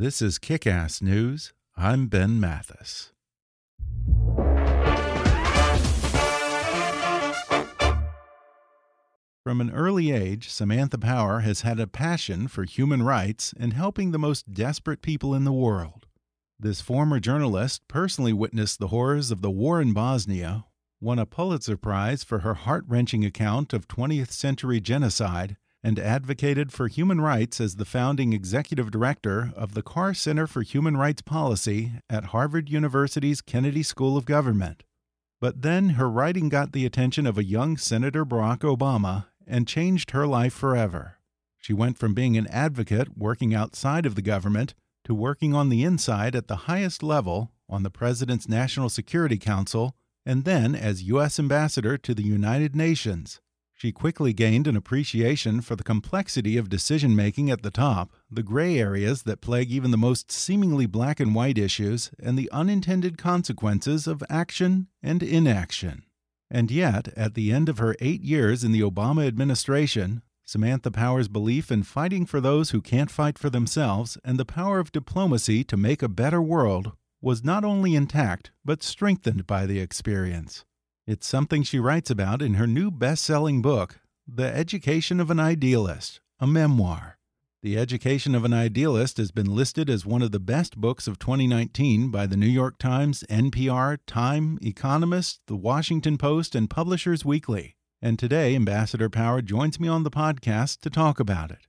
This is Kick Ass News. I'm Ben Mathis. From an early age, Samantha Power has had a passion for human rights and helping the most desperate people in the world. This former journalist personally witnessed the horrors of the war in Bosnia, won a Pulitzer Prize for her heart wrenching account of 20th century genocide, and advocated for human rights as the founding executive director of the Carr Center for Human Rights Policy at Harvard University's Kennedy School of Government. But then her writing got the attention of a young Senator Barack Obama and changed her life forever. She went from being an advocate working outside of the government to working on the inside at the highest level on the President's National Security Council and then as U.S. Ambassador to the United Nations. She quickly gained an appreciation for the complexity of decision making at the top, the gray areas that plague even the most seemingly black and white issues, and the unintended consequences of action and inaction. And yet, at the end of her eight years in the Obama administration, Samantha Power's belief in fighting for those who can't fight for themselves and the power of diplomacy to make a better world was not only intact, but strengthened by the experience. It's something she writes about in her new best selling book, The Education of an Idealist, a memoir. The Education of an Idealist has been listed as one of the best books of 2019 by the New York Times, NPR, Time, Economist, The Washington Post, and Publishers Weekly. And today, Ambassador Power joins me on the podcast to talk about it.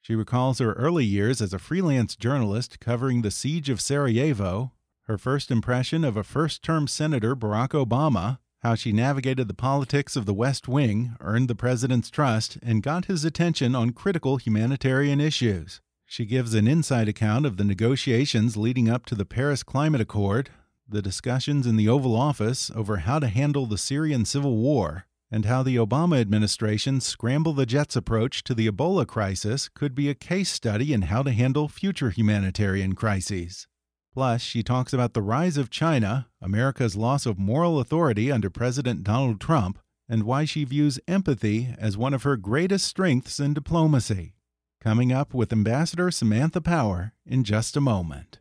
She recalls her early years as a freelance journalist covering the siege of Sarajevo, her first impression of a first term Senator Barack Obama, how she navigated the politics of the West Wing, earned the president's trust, and got his attention on critical humanitarian issues. She gives an inside account of the negotiations leading up to the Paris Climate Accord, the discussions in the Oval Office over how to handle the Syrian civil war, and how the Obama administration's scramble the jets approach to the Ebola crisis could be a case study in how to handle future humanitarian crises. Plus, she talks about the rise of China, America's loss of moral authority under President Donald Trump, and why she views empathy as one of her greatest strengths in diplomacy. Coming up with Ambassador Samantha Power in just a moment.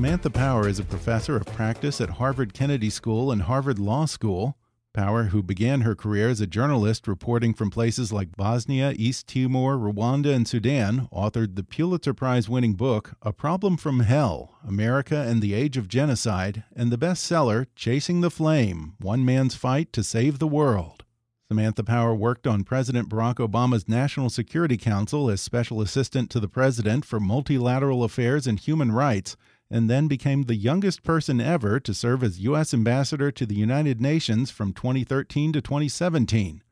Samantha Power is a professor of practice at Harvard Kennedy School and Harvard Law School. Power, who began her career as a journalist reporting from places like Bosnia, East Timor, Rwanda, and Sudan, authored the Pulitzer Prize winning book, A Problem from Hell America and the Age of Genocide, and the bestseller, Chasing the Flame One Man's Fight to Save the World. Samantha Power worked on President Barack Obama's National Security Council as Special Assistant to the President for Multilateral Affairs and Human Rights and then became the youngest person ever to serve as U.S. Ambassador to the United Nations from 2013 to 2017.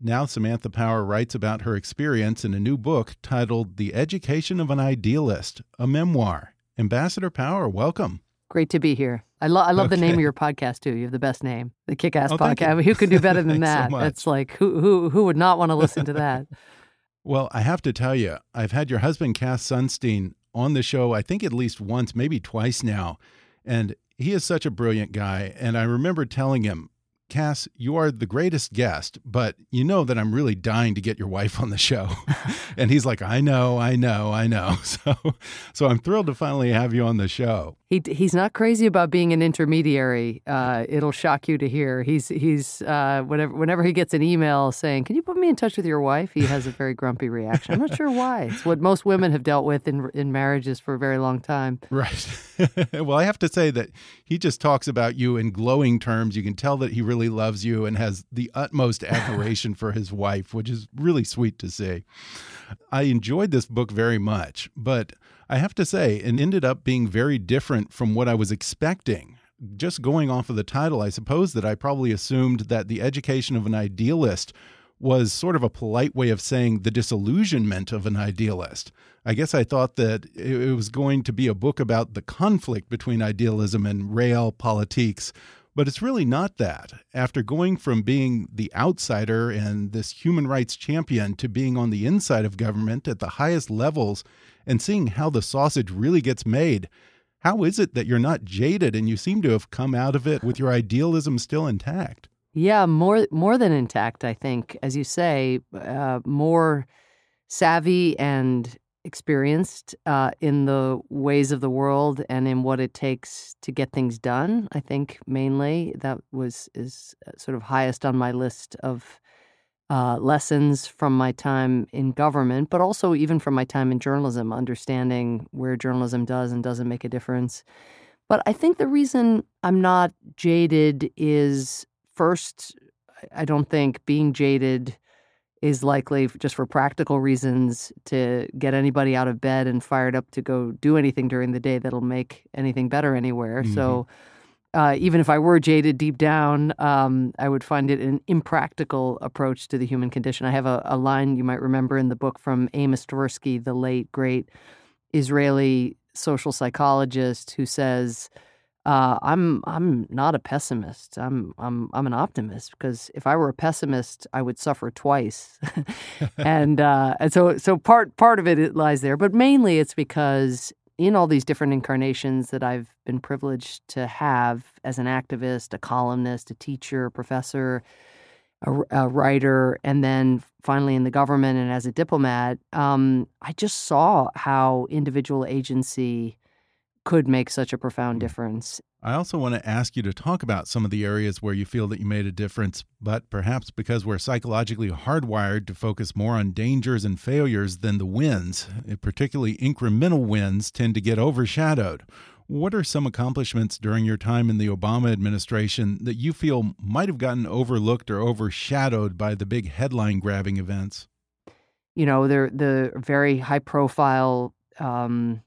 Now, Samantha Power writes about her experience in a new book titled The Education of an Idealist, a memoir. Ambassador Power, welcome. Great to be here. I, lo I love okay. the name of your podcast too. You have the best name, the Kick Ass oh, Podcast. I mean, who could do better than that? So That's like who who who would not want to listen to that? well, I have to tell you, I've had your husband Cass Sunstein on the show, I think at least once, maybe twice now. And he is such a brilliant guy. And I remember telling him, Cass, you are the greatest guest, but you know that I'm really dying to get your wife on the show. and he's like, I know, I know, I know. So, so I'm thrilled to finally have you on the show. He he's not crazy about being an intermediary. Uh, it'll shock you to hear. He's he's uh, whenever whenever he gets an email saying, "Can you put me in touch with your wife?" He has a very grumpy reaction. I'm not sure why. It's what most women have dealt with in in marriages for a very long time. Right. well, I have to say that he just talks about you in glowing terms. You can tell that he really loves you and has the utmost admiration for his wife, which is really sweet to see. I enjoyed this book very much, but I have to say, it ended up being very different from what I was expecting. Just going off of the title, I suppose that I probably assumed that the education of an idealist was sort of a polite way of saying the disillusionment of an idealist. I guess I thought that it was going to be a book about the conflict between idealism and real politics, but it's really not that. After going from being the outsider and this human rights champion to being on the inside of government at the highest levels and seeing how the sausage really gets made, how is it that you're not jaded and you seem to have come out of it with your idealism still intact? Yeah, more more than intact, I think. As you say, uh, more savvy and experienced uh, in the ways of the world and in what it takes to get things done. I think mainly that was is uh, sort of highest on my list of uh, lessons from my time in government, but also even from my time in journalism, understanding where journalism does and doesn't make a difference. But I think the reason I'm not jaded is first, I don't think being jaded is likely just for practical reasons to get anybody out of bed and fired up to go do anything during the day that'll make anything better anywhere. Mm-hmm. So uh, even if I were jaded deep down, um, I would find it an impractical approach to the human condition. I have a, a line you might remember in the book from Amos Tversky, the late great Israeli social psychologist, who says uh, I'm I'm not a pessimist. I'm I'm I'm an optimist because if I were a pessimist, I would suffer twice, and uh, and so so part part of it lies there, but mainly it's because in all these different incarnations that I've been privileged to have as an activist, a columnist, a teacher, a professor, a, a writer, and then finally in the government and as a diplomat, um, I just saw how individual agency could make such a profound mm. difference. I also want to ask you to talk about some of the areas where you feel that you made a difference, but perhaps because we're psychologically hardwired to focus more on dangers and failures than the wins, eh, particularly incremental wins tend to get overshadowed. What are some accomplishments during your time in the Obama administration that you feel might have gotten overlooked or overshadowed by the big headline grabbing events? You know, the the very high profile um,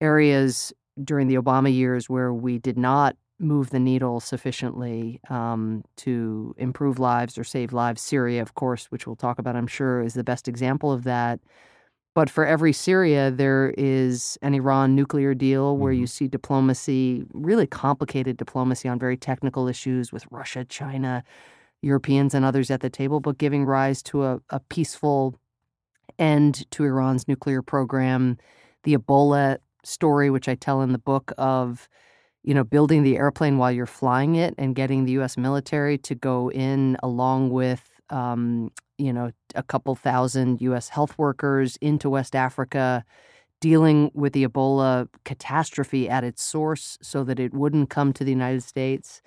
areas during the Obama years where we did not move the needle sufficiently um, to improve lives or save lives. Syria, of course, which we'll talk about, I'm sure, is the best example of that. But for every Syria, there is an Iran nuclear deal where mm-hmm. you see diplomacy, really complicated diplomacy on very technical issues with Russia, China, Europeans, and others at the table, but giving rise to a, a peaceful end to Iran's nuclear program. The Ebola story, which I tell in the book, of you know building the airplane while you're flying it and getting the U.S. military to go in along with um, you know a couple thousand U.S. health workers into West Africa, dealing with the Ebola catastrophe at its source, so that it wouldn't come to the United States.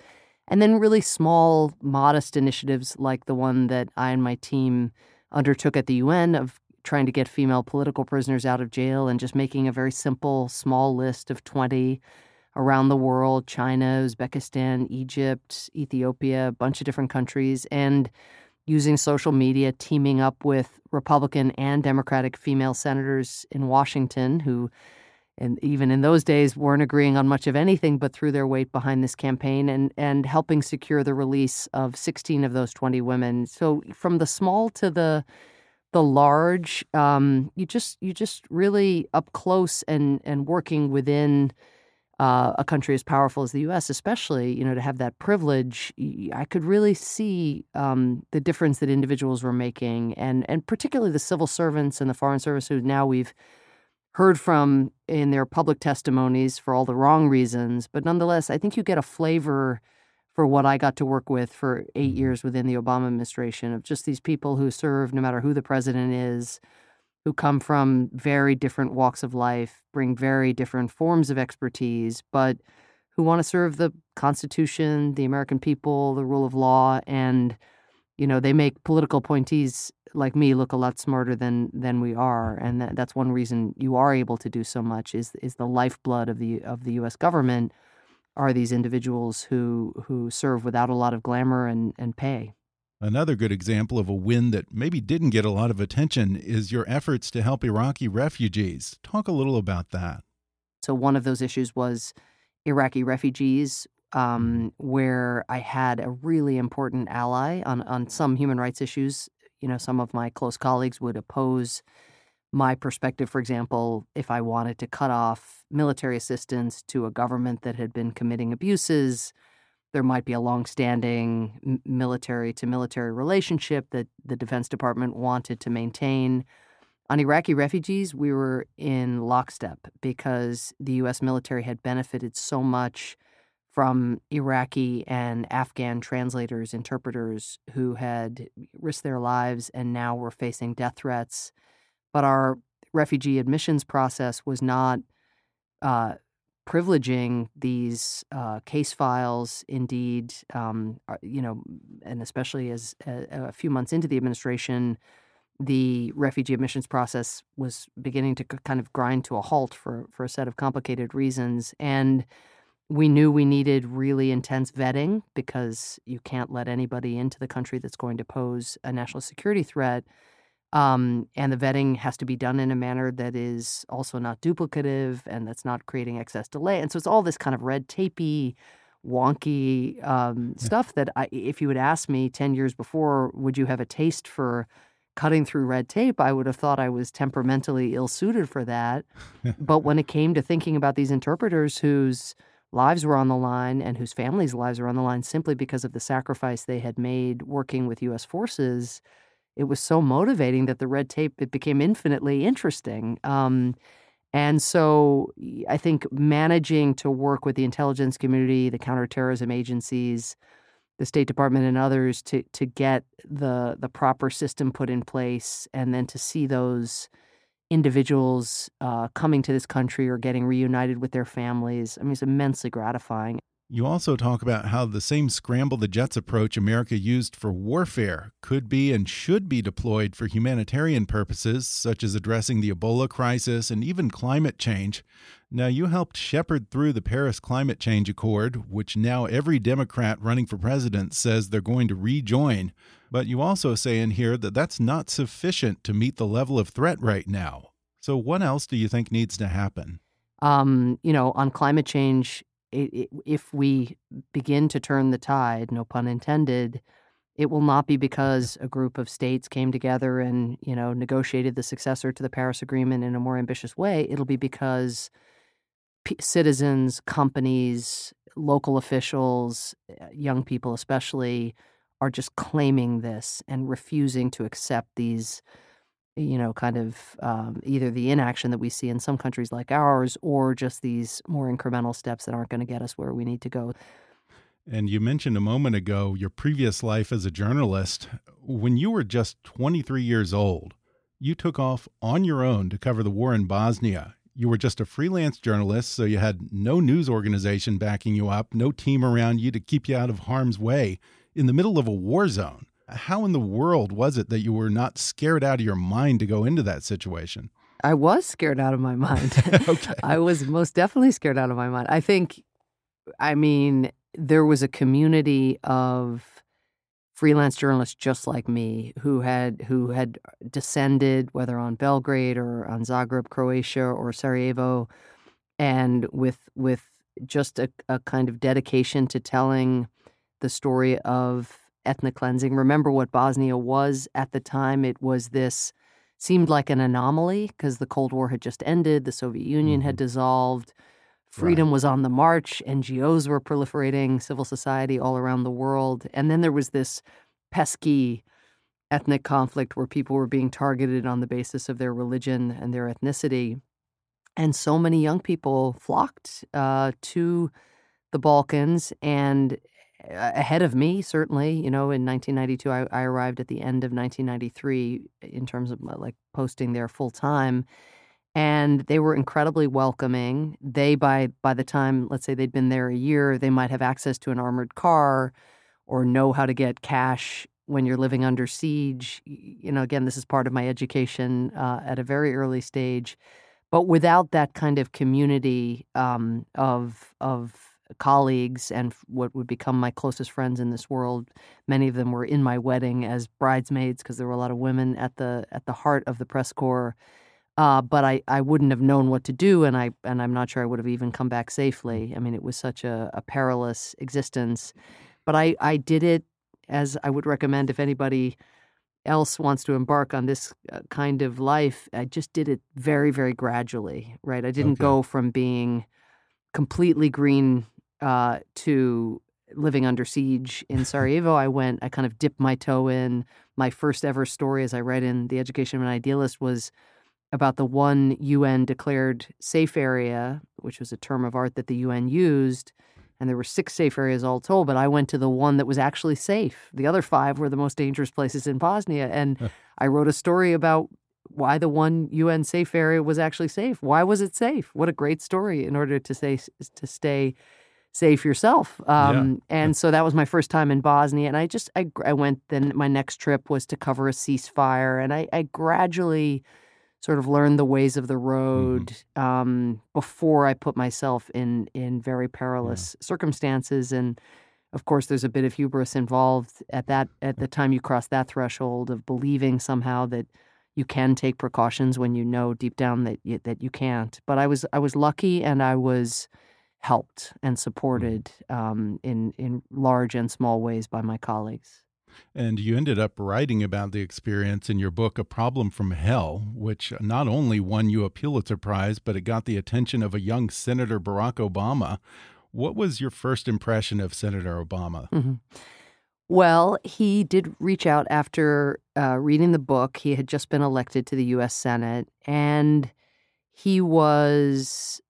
And then really small, modest initiatives like the one that I and my team undertook at the UN of trying to get female political prisoners out of jail and just making a very simple, small list of 20 around the world China, Uzbekistan, Egypt, Ethiopia, a bunch of different countries, and using social media, teaming up with Republican and Democratic female senators in Washington who. And even in those days, weren't agreeing on much of anything, but threw their weight behind this campaign and, and helping secure the release of 16 of those 20 women. So, from the small to the the large um, you just you just really up close and and working within uh, a country as powerful as the U.S., especially you know to have that privilege, I could really see um, the difference that individuals were making, and and particularly the civil servants and the foreign service who now we've heard from in their public testimonies for all the wrong reasons, but nonetheless, I think you get a flavor for what I got to work with for eight mm-hmm. years within the Obama administration of just these people who serve, no matter who the president is, who come from very different walks of life, bring very different forms of expertise, but who want to serve the Constitution, the American people, the rule of law, and you know they make political appointees like me look a lot smarter than than we are, mm-hmm. and that, that's one reason you are able to do so much is is the lifeblood of the of the U.S. government are these individuals who who serve without a lot of glamour and, and pay. Another good example of a win that maybe didn't get a lot of attention is your efforts to help Iraqi refugees. Talk a little about that. So, one of those issues was Iraqi refugees, um, where I had a really important ally on, on some human rights issues. You know, some of my close colleagues would oppose my perspective, for example, if I wanted to cut off military assistance to a government that had been committing abuses, there might be a longstanding military to military relationship that the Defense Department wanted to maintain. On Iraqi refugees, we were in lockstep because the U.S. military had benefited so much from Iraqi and Afghan translators, interpreters who had risked their lives and now were facing death threats. But our refugee admissions process was not uh, privileging these uh, case files. Indeed, um, uh, you know, and especially as a, a, few months into the administration, the refugee admissions process was beginning to kind of grind to a halt for for a set of complicated reasons, and we knew we needed really intense vetting because you can't let anybody into the country that's going to pose a national security threat. Um, and the vetting has to be done in a manner that is also not duplicative and that's not creating excess delay. And so it's all this kind of red tapey, wonky um, yeah. stuff that I, if you had asked me 10 years before, would you have a taste for cutting through red tape? I would have thought I was temperamentally ill suited for that. but when it came to thinking about these interpreters whose lives were on the line and whose families' lives were on the line simply because of the sacrifice they had made working with U.S. forces, it was so motivating that the red tape it became infinitely interesting. Um, and so I think managing to work with the intelligence community, the counterterrorism agencies, the State Department and others to to get the the proper system put in place and then to see those individuals uh, coming to this country or getting reunited with their families. I mean, it's immensely gratifying. You also talk about how the same scramble the jets approach America used for warfare could be and should be deployed for humanitarian purposes, such as addressing the Ebola crisis and even climate change. Now, you helped shepherd through the Paris Climate Change Accord, which now every Democrat running for president says they're going to rejoin. But you also say in here that that's not sufficient to meet the level of threat right now. So, what else do you think needs to happen? Um, you know, on climate change, it, it, if we begin to turn the tide, no pun intended, it will not be because a group of states came together and you know negotiated the successor to the Paris Agreement in a more ambitious way. It'll be because p- citizens, companies, local officials, uh, young people especially, are just claiming this and refusing to accept these you know, kind of um, either the inaction that we see in some countries like ours or just these more incremental steps that aren't going to get us where we need to go. And you mentioned a moment ago your previous life as a journalist. When you were just 23 years old, you took off on your own to cover the war in Bosnia. You were just a freelance journalist, so you had no news organization backing you up, no team around you to keep you out of harm's way in the middle of a war zone how in the world was it that you were not scared out of your mind to go into that situation? I was scared out of my mind. okay. I was most definitely scared out of my mind. I think, I mean, there was a community of freelance journalists just like me who had who had descended whether on Belgrade or on Zagreb, Croatia or Sarajevo, and with with just a, a kind of dedication to telling the story of ethnic cleansing. Remember what Bosnia was at the time? It was this, seemed like an anomaly because the Cold War had just ended, the Soviet Union mm-hmm. had dissolved, freedom right. was on the march, NGOs were proliferating, civil society all around the world. And then there was this pesky ethnic conflict where people were being targeted on the basis of their religion and their ethnicity. And so many young people flocked uh, to the Balkans and ahead of me, certainly. You know, in 1992, I, I arrived at the end of 1993 in terms of like posting there full time and they were incredibly welcoming. They by by the time let's say they'd been there a year, they might have access to an armored car or know how to get cash when you're living under siege. You know, again, this is part of my education uh, at a very early stage, but without that kind of community um, of of colleagues and what would become my closest friends in this world. Many of them were in my wedding as bridesmaids because there were a lot of women at the at the heart of the press corps uh, but I, I wouldn't have known what to do, and I and I'm not sure I would have even come back safely. I mean, it was such a, a perilous existence, but I, I did it as I would recommend if anybody else wants to embark on this uh, kind of life. I just did it very very gradually, right? I didn't okay. go from being completely green uh, to living under siege in Sarajevo. I went, I kind of dipped my toe in. My first ever story, as I read in The Education of an Idealist, was about the one UN declared safe area, which was a term of art that the UN used. And there were six safe areas all told, but I went to the one that was actually safe. The other five were the most dangerous places in Bosnia. And I wrote a story about why the one UN safe area was actually safe. Why was it safe? What a great story in order to say to stay safe yourself. Um, yeah. And so that was my first time in Bosnia. And I just I, I went. Then my next trip was to cover a ceasefire, and I, I gradually sort of learned the ways of the mm-hmm. road mm-hmm. um, before I put myself in in very perilous yeah. circumstances. And of course, there's a bit of hubris involved at that at the time you cross that threshold of believing somehow that you can take precautions when you know deep down that you, that you can't. But I was I was lucky, and I was helped and mm-hmm. supported um, in in large and small ways by my colleagues. And you ended up writing about the experience in your book, A Problem from Hell, which not only won you a Pulitzer Prize, but it got the attention of a young Senator Barack Obama. What was your first impression of Senator Obama? Mm -hmm. Well, he did reach out after uh, reading the book. He had just been elected to the U.S. Senate, and he was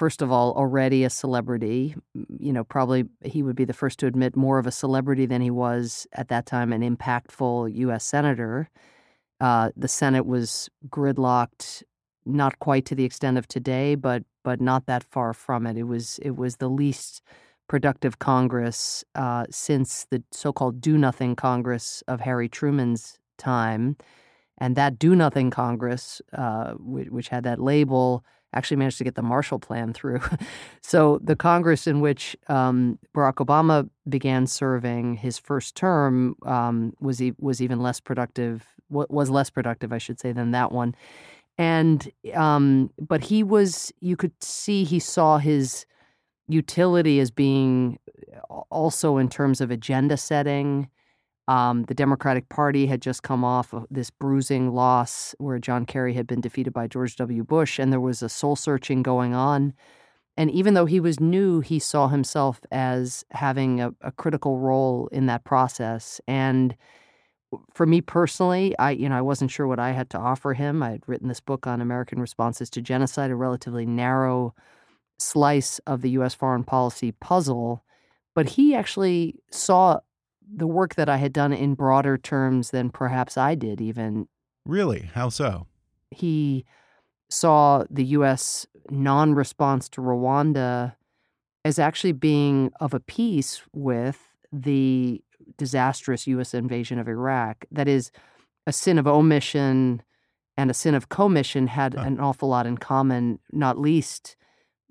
first of all, already a celebrity. You know, probably he would be the first to admit more of a celebrity than he was at that time an impactful U.S. senator. Uh, the Senate was gridlocked, not quite to the extent of today, but but not that far from it. It was it was the least productive Congress uh, since the so-called Do Nothing Congress of Harry Truman's time, and that Do Nothing Congress, uh, which, which had that label actually managed to get the Marshall Plan through. so the Congress in which um, Barack Obama began serving his first term um, was e- was even less productive. Was less productive, I should say, than that one. And um, but he was. You could see he saw his utility as being also in terms of agenda setting um, the Democratic Party had just come off of this bruising loss where John Kerry had been defeated by George W. Bush, and there was a soul searching going on. And even though he was new, he saw himself as having a, a critical role in that process. And for me personally, I you know I wasn't sure what I had to offer him. I had written this book on American responses to genocide, a relatively narrow slice of the U.S. foreign policy puzzle. But he actually saw the work that I had done in broader terms than perhaps I did, even. Really? How so? He saw the U.S. non response to Rwanda as actually being of a piece with the disastrous U.S. invasion of Iraq. That is, a sin of omission and a sin of commission had huh. an awful lot in common, not least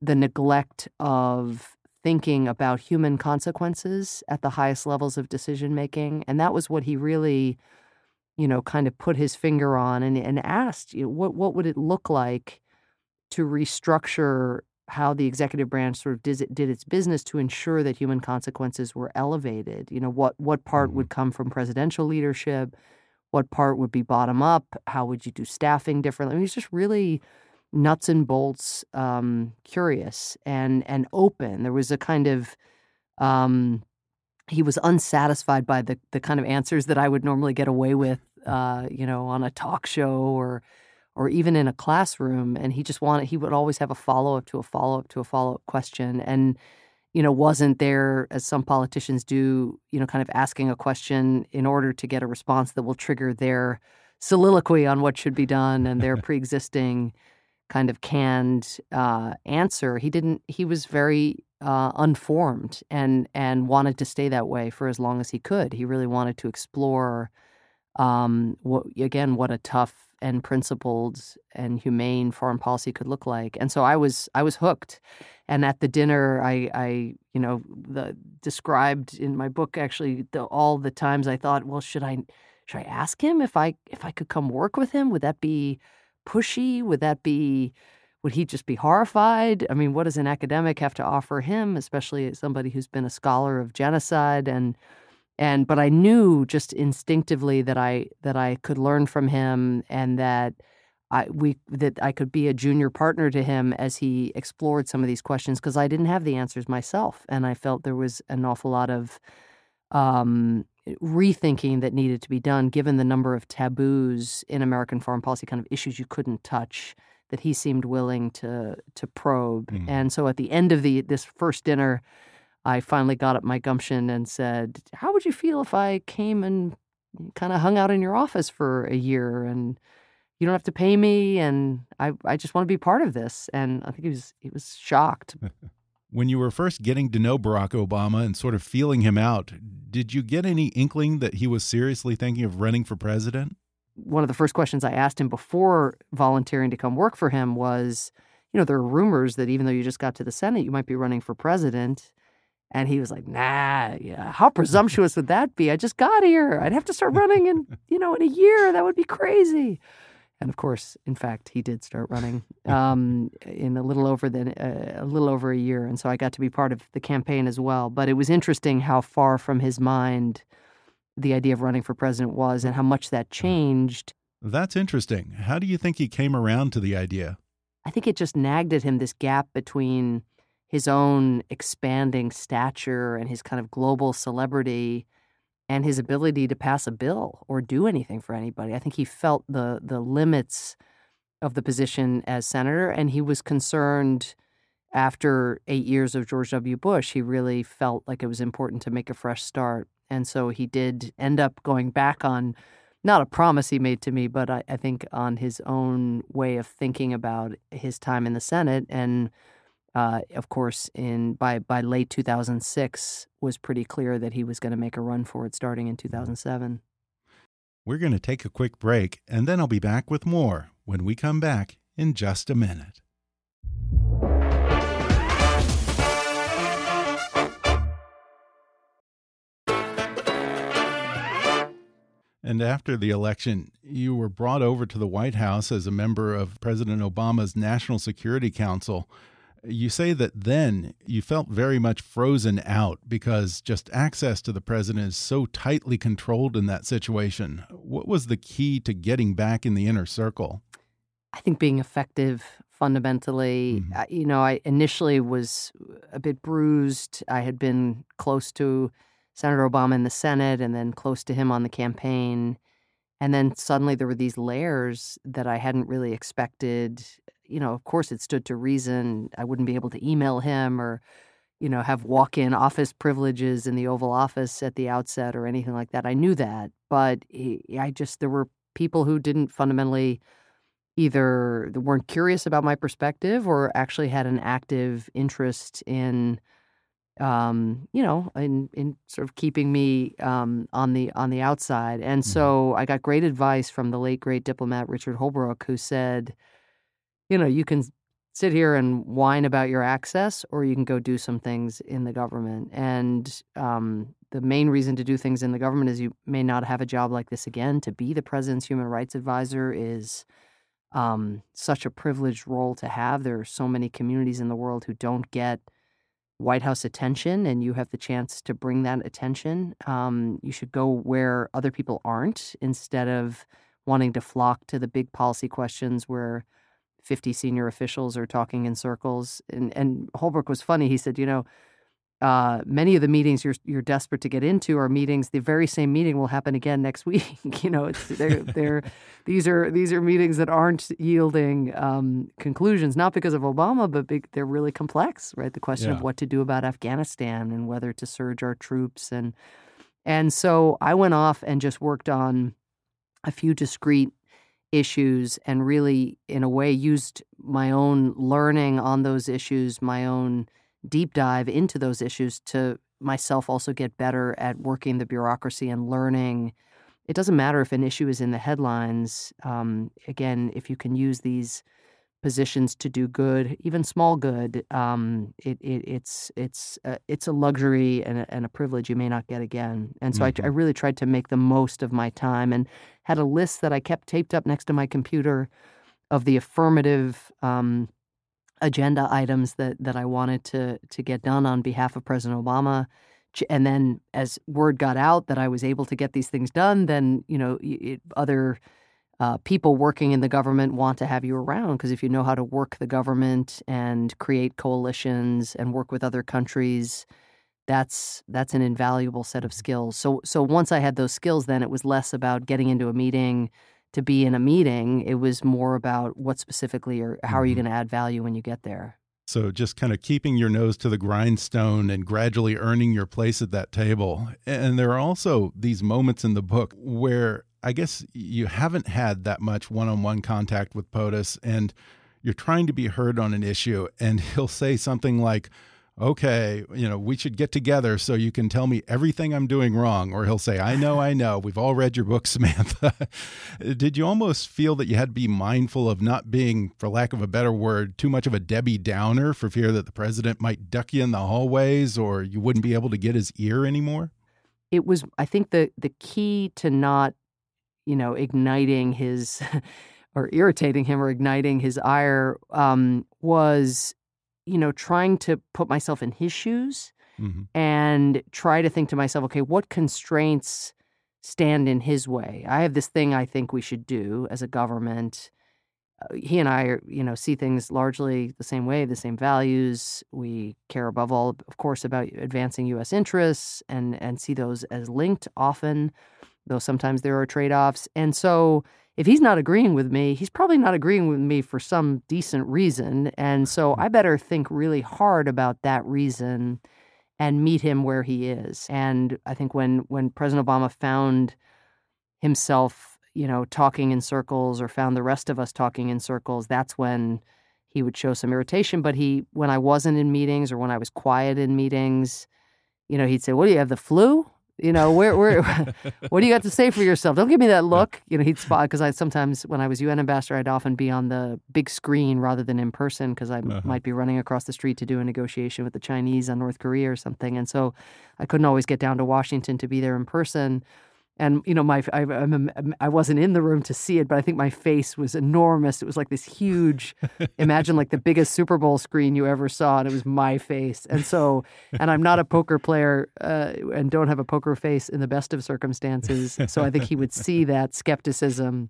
the neglect of thinking about human consequences at the highest levels of decision making. And that was what he really, you know, kind of put his finger on and, and asked, you know, what, what would it look like to restructure how the executive branch sort of did, did its business to ensure that human consequences were elevated? You know, what, what part would mm-hmm. come from presidential leadership? What part would be bottom up? How would you do staffing differently? I mean, he's just really nuts and bolts um, curious and and open. There was a kind of um, he was unsatisfied by the the kind of answers that I would normally get away with, uh, you know, on a talk show or or even in a classroom. And he just wanted he would always have a follow up to a follow up to a follow up question. And you know, wasn't there, as some politicians do, you know, kind of asking a question in order to get a response that will trigger their soliloquy on what should be done and their pre-existing kind of canned uh, answer. He didn't. He was very uh, unformed and and wanted to stay that way for as long as he could. He really wanted to explore, um, what again, what a tough and principled and humane foreign policy could look like. And so I was I was hooked. And at the dinner, I, I you know, the, described in my book actually the, all the times I thought, well, should I should I ask him if I if I could come work with him? Would that be pushy? Would that be would he just be horrified? I mean, what does an academic have to offer him, especially somebody who's been a scholar of genocide and and but I knew just instinctively that I that I could learn from him and that I we that I could be a junior partner to him as he explored some of these questions because I didn't have the answers myself and I felt there was an awful lot of um, rethinking that needed to be done given the number of taboos in American foreign policy, kind of issues you couldn't touch that he seemed willing to to probe. Mm-hmm. And so at the end of the this first dinner, I finally got up my gumption and said, "How would you feel if I came and kind of hung out in your office for a year and you don't have to pay me and I I just want to be part of this." And I think he was he was shocked. When you were first getting to know Barack Obama and sort of feeling him out, did you get any inkling that he was seriously thinking of running for president? One of the first questions I asked him before volunteering to come work for him was, you know, there are rumors that even though you just got to the Senate, you might be running for president. And he was like, nah, yeah, how presumptuous would that be? I just got here. I'd have to start running in, you know, in a year. That would be crazy. And of course, in fact, he did start running um, in a little over than uh, a little over a year, and so I got to be part of the campaign as well. But it was interesting how far from his mind the idea of running for president was, and how much that changed. That's interesting. How do you think he came around to the idea? I think it just nagged at him this gap between his own expanding stature and his kind of global celebrity and his ability to pass a bill or do anything for anybody. I think he felt the the limits of the position as senator, and he was concerned after eight years of George W. Bush. He really felt like it was important to make a fresh start, and so he did end up going back on not a promise he made to me, but I, I think on his own way of thinking about his time in the Senate and uh, of course, in by by late 2006, was pretty clear that he was going to make a run for it starting in 2007. We're going to take a quick break, and then I'll be back with more when we come back in just a minute. And after the election, you were brought over to the White House as a member of President Obama's National Security Council. You say that then you felt very much frozen out because just access to the president is so tightly controlled in that situation. What was the key to getting back in the inner circle? I think being effective fundamentally. Mm -hmm. You know, I initially was a bit bruised. I had been close to Senator Obama in the Senate and then close to him on the campaign. And then suddenly there were these layers that I hadn't really expected you know, of course it stood to reason I wouldn't be able to email him or, you know, have walk in office privileges in the Oval Office at the outset or anything like that. I knew that. But I just, there were people who didn't fundamentally either weren't curious about my perspective or actually had an active interest in um, you know, in in sort of keeping me um, on the on the outside. And mm-hmm. so I got great advice from the late great diplomat Richard Holbrooke, who said, you know, you can sit here and whine about your access, or you can go do some things in the government. And um, the main reason to do things in the government is you may not have a job like this again. To be the president's human rights advisor is um, such a privileged role to have. There are so many communities in the world who don't get White House attention, and you have the chance to bring that attention. Um, you should go where other people aren't instead of wanting to flock to the big policy questions where 50 senior officials are talking in circles. And, and Holbrooke was funny. He said, you know, uh, many of the meetings you're you're desperate to get into are meetings. The very same meeting will happen again next week. you know, it's they're, they're these are these are meetings that aren't yielding um, conclusions, not because of Obama, but big, they're really complex, right? The question yeah. of what to do about Afghanistan and whether to surge our troops and and so I went off and just worked on a few discrete issues and really, in a way, used my own learning on those issues, my own deep dive into those issues to myself also get better at working the bureaucracy and learning. It doesn't matter if an issue is in the headlines. Um, again, if you can use these positions to do good, even small good, um, it, it, it's it's uh, it's a luxury and a, and a, privilege you may not get again. And so mm-hmm. I, I, really tried to make the most of my time and had a list that I kept taped up next to my computer of the affirmative um, agenda items that that I wanted to to get done on behalf of President Obama. And then, as word got out that I was able to get these things done, then you know it, other uh, people working in the government want to have you around because if you know how to work the government and create coalitions and work with other countries, that's that's an invaluable set of skills. So so once I had those skills, then it was less about getting into a meeting to be in a meeting. It was more about what specifically or how are you mm-hmm. going to add value when you get there. So just kind of keeping your nose to the grindstone and gradually earning your place at that table. And there are also these moments in the book where I guess you haven't had that much one on one contact with POTUS and you're trying to be heard on an issue, and he'll say something like, okay, you know, we should get together so you can tell me everything I'm doing wrong. Or he'll say, I know, I know. We've all read your book, Samantha. Did you almost feel that you had to be mindful of not being, for lack of a better word, too much of a Debbie Downer for fear that the president might duck you in the hallways or you wouldn't be able to get his ear anymore? It was, I think, the the key to not you know, igniting his or irritating him or igniting his ire um, was, you know, trying to put myself in his shoes mm-hmm. and try to think to myself, okay, what constraints stand in his way? I have this thing I think we should do as a government. Uh, he and I, are, you know, see things largely the same way, the same values. We care above all, of course, about advancing U.S. interests and and see those as linked often though sometimes there are trade offs. And so if he's not agreeing with me, he's probably not agreeing with me for some decent reason. And so mm-hmm. I better think really hard about that reason and meet him where he is. And I think when when President Obama found himself, you know, talking in circles or found the rest of us talking in circles, that's when he would show some irritation. But he when I wasn't in meetings or when I was quiet in meetings, you know, he'd say, What do you have the flu? You know, where, where, what do you got to say for yourself? Don't give me that look. You know, he'd spot because I sometimes, when I was UN ambassador, I'd often be on the big screen rather than in person because I uh-huh. might be running across the street to do a negotiation with the Chinese on North Korea or something. And so I couldn't always get down to Washington to be there in person and you know my I, I'm, I wasn't in the room to see it but i think my face was enormous it was like this huge imagine like the biggest super bowl screen you ever saw and it was my face and so and i'm not a poker player uh, and don't have a poker face in the best of circumstances so i think he would see that skepticism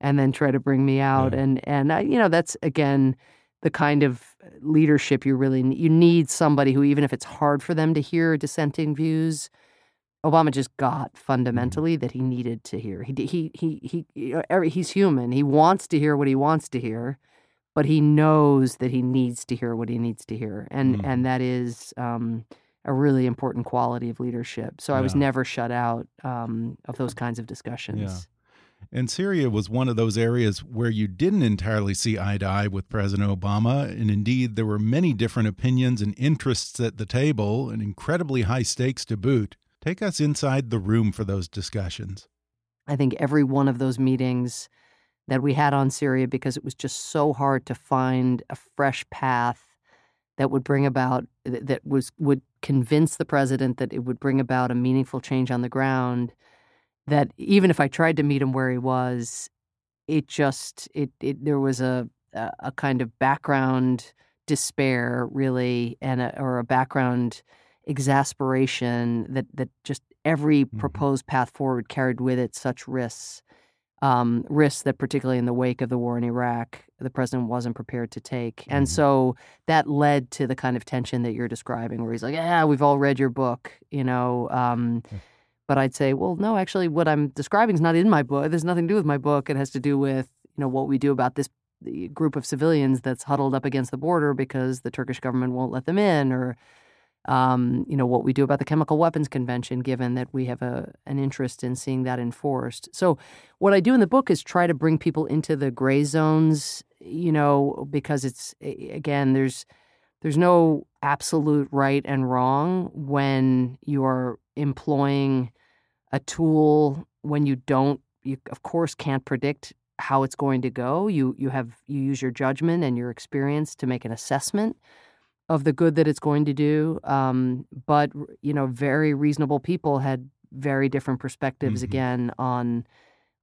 and then try to bring me out yeah. and and I, you know that's again the kind of leadership you really need. you need somebody who even if it's hard for them to hear dissenting views Obama just got mm-hmm. fundamentally that he needed to hear. He he he he he's human. He wants to hear what he wants to hear, but he knows that he needs to hear what he needs to hear, and mm. and that is um, a really important quality of leadership. So I was never shut out um, of those kinds of discussions. Yeah. And Syria was one of those areas where you didn't entirely see eye to eye with President Obama. And indeed, there were many different opinions and interests at the table, and incredibly high stakes to boot. Take us inside the room for those discussions. I think every one of those meetings that we had on Syria, because it was just so hard to find a fresh path that would bring about that was would convince the president that it would bring about a meaningful change on the ground that even if I tried to meet him where he was it just it, it there was a a kind of background despair really and a, or a background exasperation that that just every mm-hmm. proposed path forward carried with it such risks um, risks that, particularly in the wake of the war in Iraq, the president wasn't prepared to take. And Mhm. so that led to the kind of tension that you're describing, where he's like, Yeah, we've all read your book, you know. Um, but I'd say, Well, no, actually, what I'm describing is not in my book. There's nothing to do with my book. It has to do with, you know, what we do about this group of civilians that's huddled up against the border because the Turkish government won't let them in, or um, you know what we do about the chemical weapons convention, given that we have a an interest in seeing that enforced. So, what I do in the book is try to bring people into the gray zones, you know, because it's again, there's there's no absolute right and wrong when you are employing a tool when you don't you of course can't predict how it's going to go you you have you use your judgment and your experience to make an assessment of the good that it's going to do um, but you know very reasonable people had very different perspectives Mhm. again on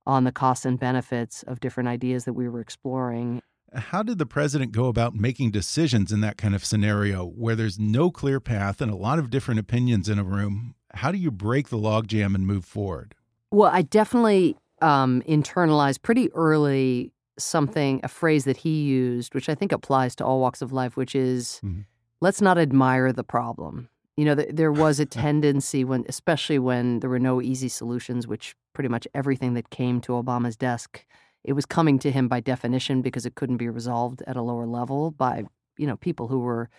on the costs and benefits of different ideas that we were exploring How did the president go about making decisions in that kind of scenario where there's no clear path and a lot of different opinions in a room? How do you break the logjam and move forward? Well, I definitely um, internalized pretty early something, a phrase that he used, which I think applies to all walks of life, which is Mhm. Let's not admire the problem. You know, th- there was a tendency when, especially when there were no easy solutions, which pretty much everything that came to Obama's desk, it was coming to him by definition because it couldn't be resolved at a lower level by, you know, people who were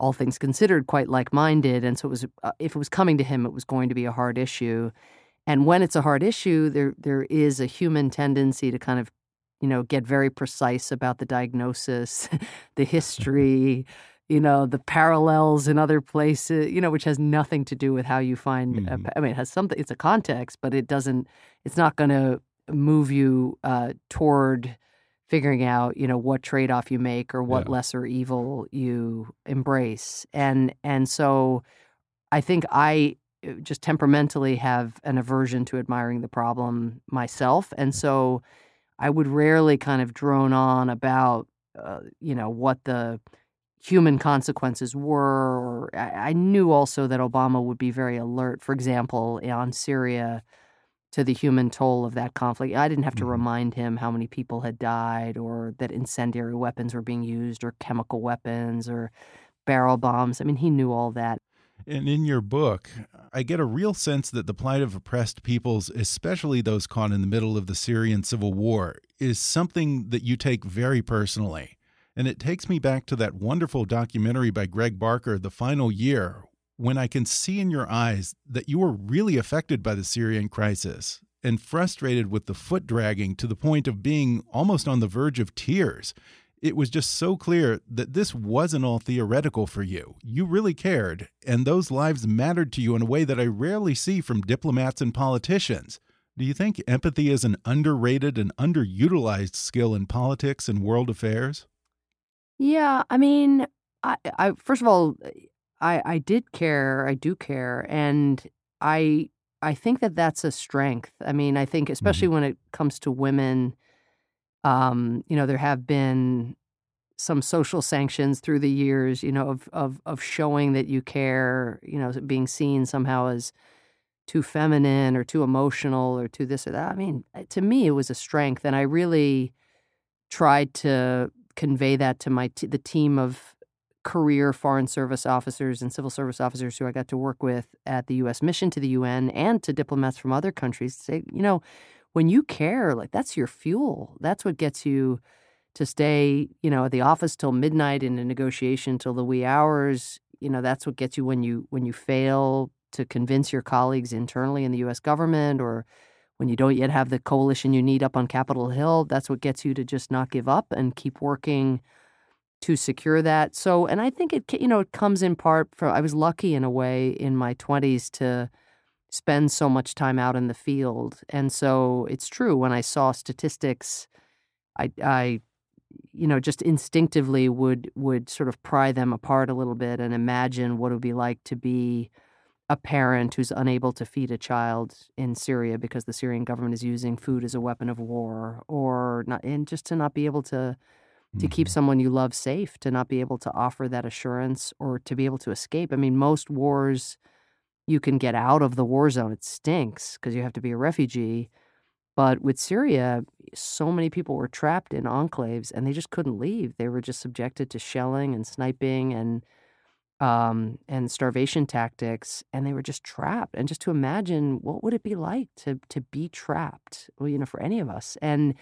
all things considered quite like-minded and so it was uh, if it was coming to him it was going to be a hard issue and when it's a hard issue there there is a human tendency to kind of you know get very precise about the diagnosis the history you know the parallels in other places you know which has nothing to do with how you find a Mhm. pa- i mean it has something it's a context but it doesn't it's not going to move you uh, toward figuring out you know what trade-off you make or what Yeah. lesser evil you embrace and and so i think i uh, just temperamentally have an aversion to admiring the problem myself and so i would rarely kind of drone on about uh, you know what the human consequences were or I, I knew also that obama would be very alert for example on syria to the human toll of that conflict. I didn't have to Mhm. remind him how many people had died or that incendiary weapons were being used or chemical weapons or barrel bombs. I mean, he knew all that. And in your book, I get a real sense that the plight of oppressed peoples, especially those caught in the middle of the Syrian civil war, is something that you take very personally. And it takes me back to that wonderful documentary by Greg Barker, The Final Year, when I can see in your eyes that you were really affected by the Syrian crisis and frustrated with the foot dragging to the point of being almost on the verge of tears. It was just so clear that this wasn't all theoretical for you. You really cared, and those lives mattered to you in a way that I rarely see from diplomats and politicians. Do you think empathy is an underrated and underutilized skill in politics and world affairs? Yeah, I mean, I, I first of all, I, I did care. I do care, and I I think that that's a strength. I mean, I think especially when it comes to women, um, you know, there have been some social sanctions through the years, you know, of of of showing that you care, you know, being seen somehow as too feminine or too emotional or too this or that. I mean, uh, to me, it was a strength, and I really tried to convey that to my t- the team of career foreign service officers and civil service officers who I got to work with at the U.S. mission to the UN and to diplomats from other countries. Say, you know, when you care, like that's your fuel. That's what gets you to stay, you know, at the office till midnight in a negotiation till the wee hours. You know, that's what gets you when you when you fail to convince your colleagues internally in the U.S. government or when you don't yet have the coalition you need up on Capitol Hill. That's what gets you to just not give up and keep working to secure that. So, and I think it, you know, it comes in part from, I was lucky in a way in my 20s to spend so much time out in the field. And so it's true when I saw statistics, I, I, you know, just instinctively would would sort of pry them apart a little bit and imagine what it would be like to be a parent who's unable to feed a child in Syria because the Syrian government is using food as a weapon of war, or not, and just to not be able to to keep Mhm. someone you love safe, to not be able to offer that assurance or to be able to escape. I mean, most wars, you can get out of the war zone. It stinks because you have to be a refugee. But with Syria, so many people were trapped in enclaves and they just couldn't leave. They were just subjected to shelling and sniping and um, and starvation tactics, and they were just trapped. And just to imagine what would it be like to to be trapped, well, you know, for any of us. And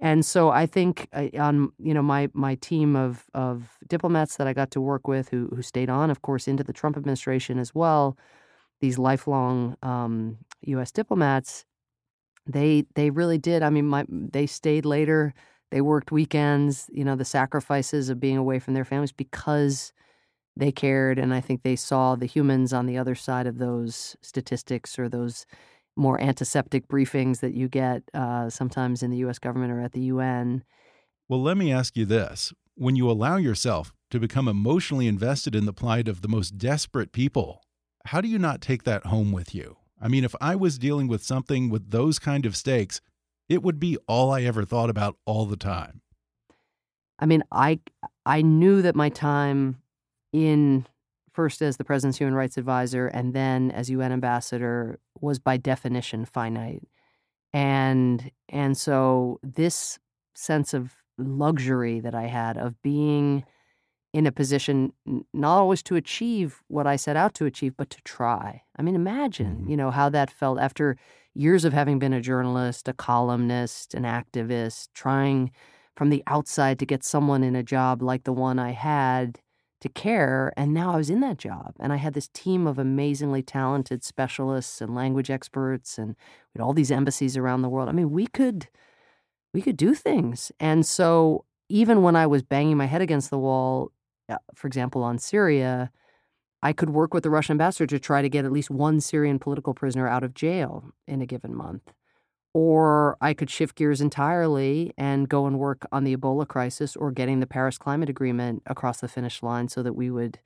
and so I think uh, on you know my my team of of diplomats that I got to work with who who stayed on, of course, into the Trump administration as well. These lifelong um, U.S. diplomats, they they really did. I mean, my they stayed later. They worked weekends. You know, the sacrifices of being away from their families because they cared and i think they saw the humans on the other side of those statistics or those more antiseptic briefings that you get uh, sometimes in the us government or at the un well let me ask you this. When you allow yourself to become emotionally invested in the plight of the most desperate people how do you not take that home with you? I mean if i was dealing with something with those kind of stakes it would be all i ever thought about all the time. I mean i i knew that my time in first as the president's human rights advisor and then as UN ambassador was by definition finite. And and so this sense of luxury that I had of being in a position not always to achieve what I set out to achieve, but to try. I mean, imagine, mm-hmm. you know, how that felt after years of having been a journalist, a columnist, an activist, trying from the outside to get someone in a job like the one I had to care. And now I was in that job and I had this team of amazingly talented specialists and language experts and we had all these embassies around the world. I mean, we could we could do things. And so even when I was banging my head against the wall, uh, for example, on Syria, I could work with the Russian ambassador to try to get at least one Syrian political prisoner out of jail in a given month or I could shift gears entirely and go and work on the Ebola crisis or getting the Paris Climate Agreement across the finish line so that we would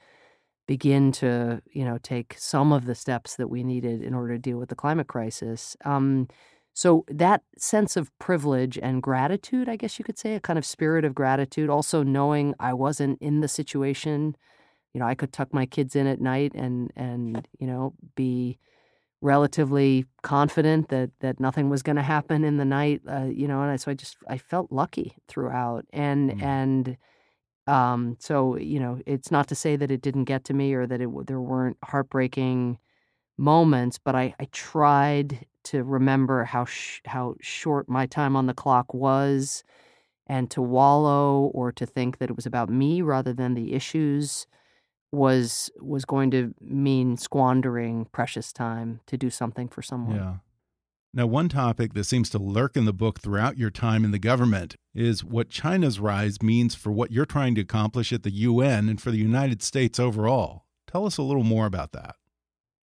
begin to, you know, take some of the steps that we needed in order to deal with the climate crisis. Um, so that sense of privilege and gratitude, I guess you could say, a kind of spirit of gratitude, also knowing I wasn't in the situation, you know, I could tuck my kids in at night and and, you know, be relatively confident that that nothing was going to happen in the night uh, you know and I, so i just i felt lucky throughout and mm. and um so you know it's not to say that it didn't get to me or that it there weren't heartbreaking moments but i i tried to remember how sh- how short my time on the clock was and to wallow or to think that it was about me rather than the issues was was going to mean squandering precious time to do something for someone. Yeah. Now, one topic that seems to lurk in the book throughout your time in the government is what China's rise means for what you're trying to accomplish at the UN and for the United States overall. Tell us a little more about that.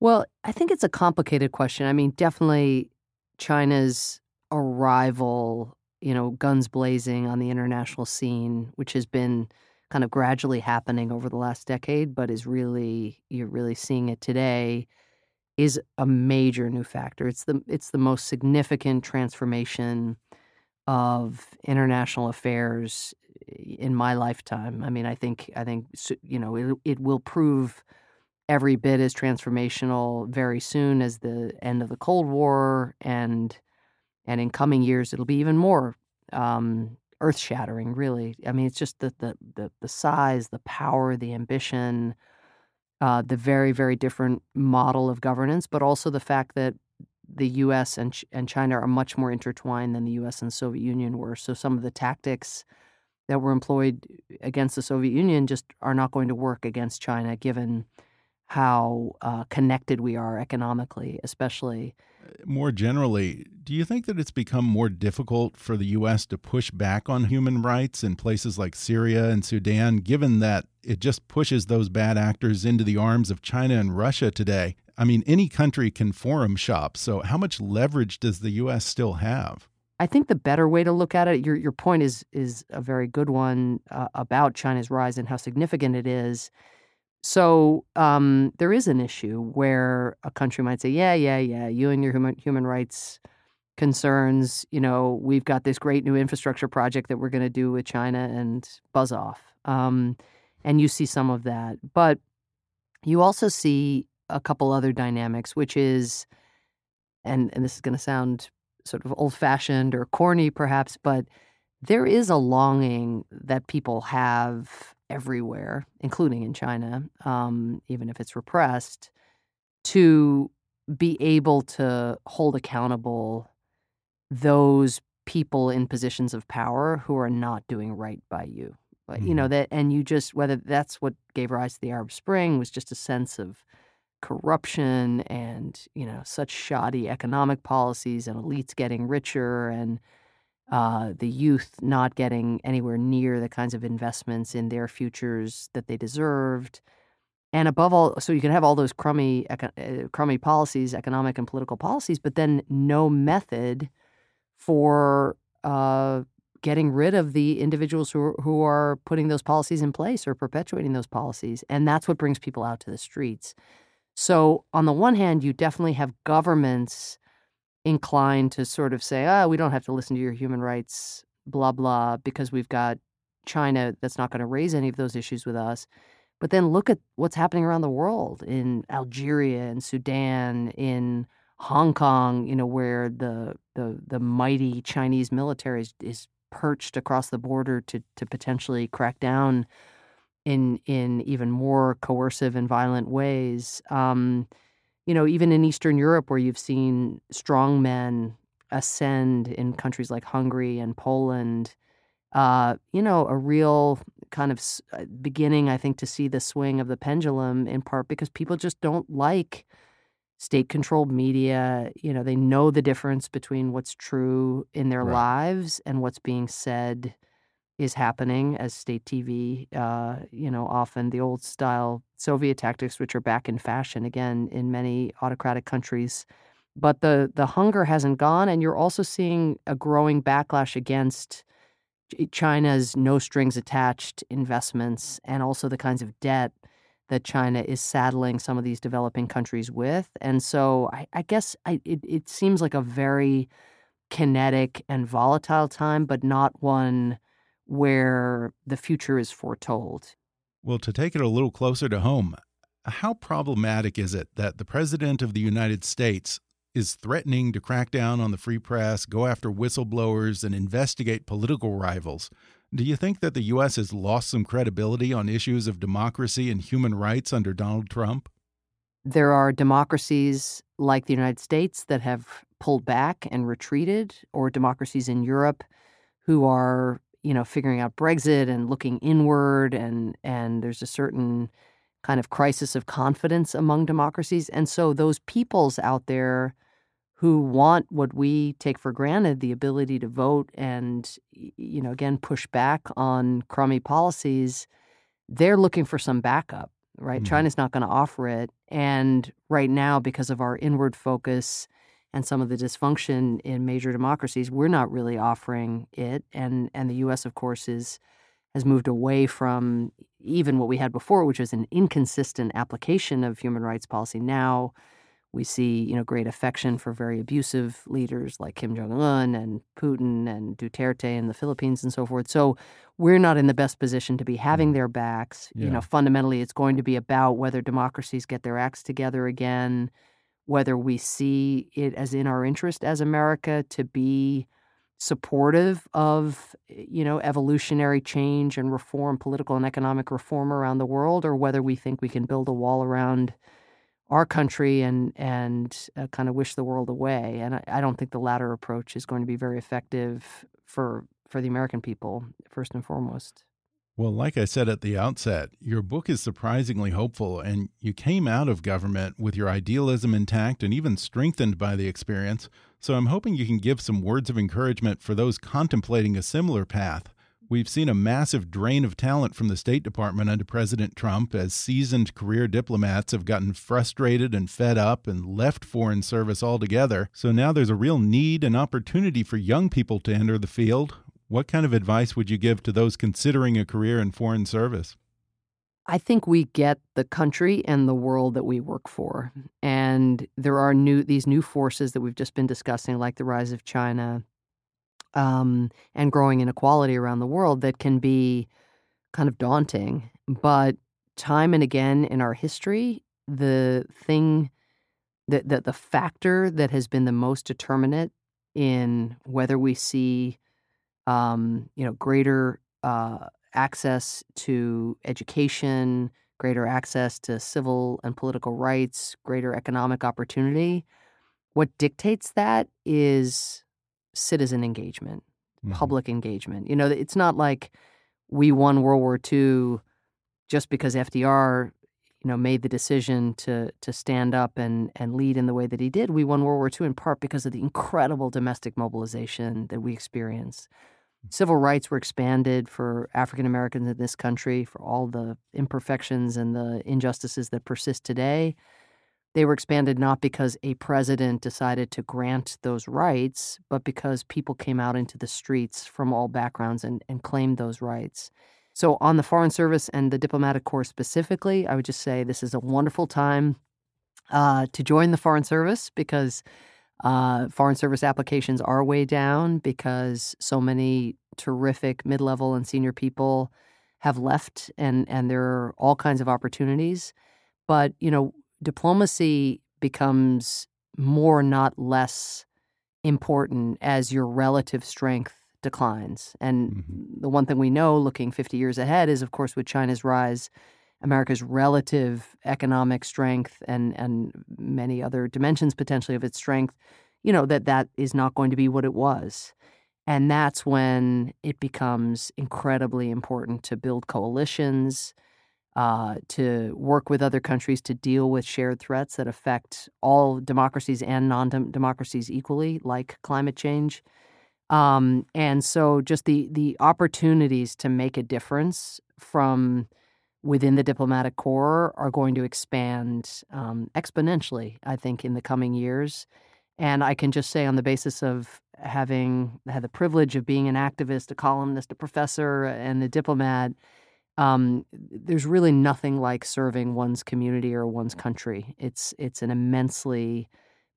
Well, I think it's a complicated question. I mean, definitely China's arrival, you know, guns blazing on the international scene, which has been kind of gradually happening over the last decade, but is really you're really seeing it today is a major new factor. It's the it's the most significant transformation of international affairs in my lifetime. I mean, I think I think you know it it will prove every bit as transformational very soon as the end of the Cold War and and in coming years it'll be even more um, earth shattering, really. I mean, it's just the, the, the, the size, the power, the ambition, uh, the very, very different model of governance, but also the fact that the U.S. and and China are much more intertwined than the U.S. and Soviet Union were. So some of the tactics that were employed against the Soviet Union just are not going to work against China, given how uh, connected we are economically, especially. More generally, do you think that it's become more difficult for the U.S. to push back on human rights in places like Syria and Sudan, given that it just pushes those bad actors into the arms of China and Russia today? I mean, any country can forum shop. So, how much leverage does the U.S. still have? I think the better way to look at it, your your point is is a very good one uh, about China's rise and how significant it is so um, there is an issue where a country might say, "Yeah, yeah, yeah, you and your human human rights concerns. You know, we've got this great new infrastructure project that we're going to do with China, and buzz off." Um, and you see some of that, but you also see a couple other dynamics, which is, and and this is going to sound sort of old fashioned or corny, perhaps, but there is a longing that people have everywhere, including in China, um, even if it's repressed, to be able to hold accountable those people in positions of power who are not doing right by you. Mm-hmm. You know mm-hmm. that, and you just whether that's what gave rise to the Arab Spring was just a sense of corruption and you know such shoddy economic policies and elites getting richer and uh, the youth not getting anywhere near the kinds of investments in their futures that they deserved. And above all, so you can have all those crummy, uh, crummy policies, economic and political policies, but then no method for uh, getting rid of the individuals who are, who are putting those policies in place or perpetuating those policies. And that's what brings people out to the streets. So, on the one hand, you definitely have governments inclined to sort of say, oh, we don't have to listen to your human rights, blah, blah, because we've got China that's not going to raise any of those issues with us. But then look at what's happening around the world in Algeria and Sudan, in Hong Kong, you know, where the the the mighty Chinese military is, is perched across the border to to potentially crack down in in even more coercive and violent ways. Um, you know, even in Eastern Europe, where you've seen strong men ascend in countries like Hungary and Poland, uh, you know, a real kind of uh, beginning, I think, to see the swing of the pendulum in part because people just don't like state controlled media. You know, they know the difference between what's true in their right. lives and what's being said is happening as state TV. Uh, you know, often the old style Soviet tactics, which are back in fashion again in many autocratic countries. But the the hunger hasn't gone, and you're also seeing a growing backlash against China's no strings attached investments and also the kinds of debt that China is saddling some of these developing countries with. And so I, I guess I, it, it seems like a very kinetic and volatile time, but not one where the future is foretold. Well, to take it a little closer to home, how problematic is it that the President of the United States is threatening to crack down on the free press, go after whistleblowers, and investigate political rivals? Do you think that the U.S. has lost some credibility on issues of democracy and human rights under Donald Trump? There are democracies like the United States that have pulled back and retreated, or democracies in Europe who are you know, figuring out Brexit and looking inward, and and there's a certain kind of crisis of confidence among democracies, and so those peoples out there who want what we take for granted the ability to vote and you know again push back on crummy policies they're looking for some backup right? Mm-hmm. china's not going to offer it. And right now because of our inward focus and some of the dysfunction in major democracies, we're not really offering it. And and the U.S. of course is has moved away from even what we had before, which was an inconsistent application of human rights policy. Now we see you know great affection for very abusive leaders like Kim Jong Un and Putin and Duterte in the Philippines and so forth. So we're not in the best position to be having their backs. Yeah. You know, fundamentally, it's going to be about whether democracies get their acts together again whether we see it as in our interest as America to be supportive of you know evolutionary change and reform political and economic reform around the world or whether we think we can build a wall around our country and and uh, kind of wish the world away. And I, I don't think the latter approach is going to be very effective for for the American people first and foremost well, like I said at the outset, your book is surprisingly hopeful, and you came out of government with your idealism intact and even strengthened by the experience. So I'm hoping you can give some words of encouragement for those contemplating a similar path. We've seen a massive drain of talent from the State Department under President Trump as seasoned career diplomats have gotten frustrated and fed up and left foreign service altogether. So now there's a real need and opportunity for young people to enter the field what kind of advice would you give to those considering a career in foreign service? I think we get the country and the world that we work for. And there are new these new forces that we've just been discussing, like the rise of China um, and growing inequality around the world, that can be kind of daunting. But time and again in our history, the thing that, that the factor that has been the most determinate in whether we see, um, you know, greater uh, access to education, greater access to civil and political rights, greater economic opportunity. What dictates that is citizen engagement, mm-hmm. public engagement. You know, it's not like we won World War II just because FDR, you know, made the decision to to stand up and and lead in the way that he did. We won World War II in part because of the incredible domestic mobilization that we experienced. Civil rights were expanded for African Americans in this country for all the imperfections and the injustices that persist today. They were expanded not because a president decided to grant those rights, but because people came out into the streets from all backgrounds and, and claimed those rights. So, on the Foreign Service and the Diplomatic Corps specifically, I would just say this is a wonderful time uh, to join the Foreign Service because uh, Foreign Service applications are way down because so many terrific mid level and senior people have left, and, and there are all kinds of opportunities. But, you know, diplomacy becomes more, not less important as your relative strength declines. And mm-hmm. the one thing we know looking 50 years ahead is, of course, with China's rise, America's relative economic strength and, and many other dimensions potentially of its strength, you know, that that is not going to be what it was. And that's when it becomes incredibly important to build coalitions, uh, to work with other countries to deal with shared threats that affect all democracies and non democracies equally, like climate change. Um, and so, just the the opportunities to make a difference from within the diplomatic corps are going to expand um, exponentially, I think, in the coming years. And I can just say, on the basis of having had the privilege of being an activist, a columnist, a professor, and a diplomat, um, there's really nothing like serving one's community or one's country. It's it's an immensely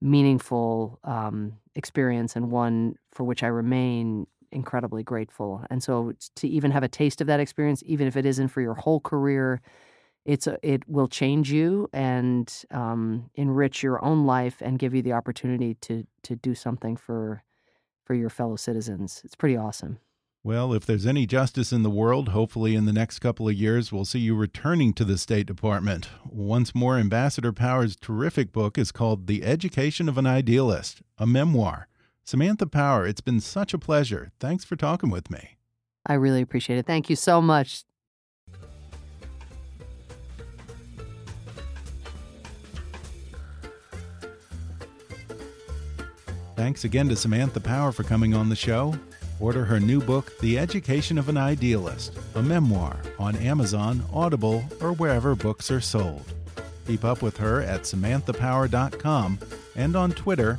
meaningful um, experience and one for which I remain incredibly grateful. And so to even have a taste of that experience, even if it isn't for your whole career, it's a, it will change you and um, enrich your own life and give you the opportunity to to do something for for your fellow citizens. It's pretty awesome. Well, if there's any justice in the world, hopefully in the next couple of years, we'll see you returning to the State Department. Once more, Ambassador Power's terrific book is called The Education of an Idealist, a memoir. Samantha Power, it's been such a pleasure. Thanks for talking with me. I really appreciate it. Thank you so much. Thanks again to Samantha Power for coming on the show. Order her new book, The Education of an Idealist, a memoir, on Amazon, Audible, or wherever books are sold. Keep up with her at samanthapower.com and on Twitter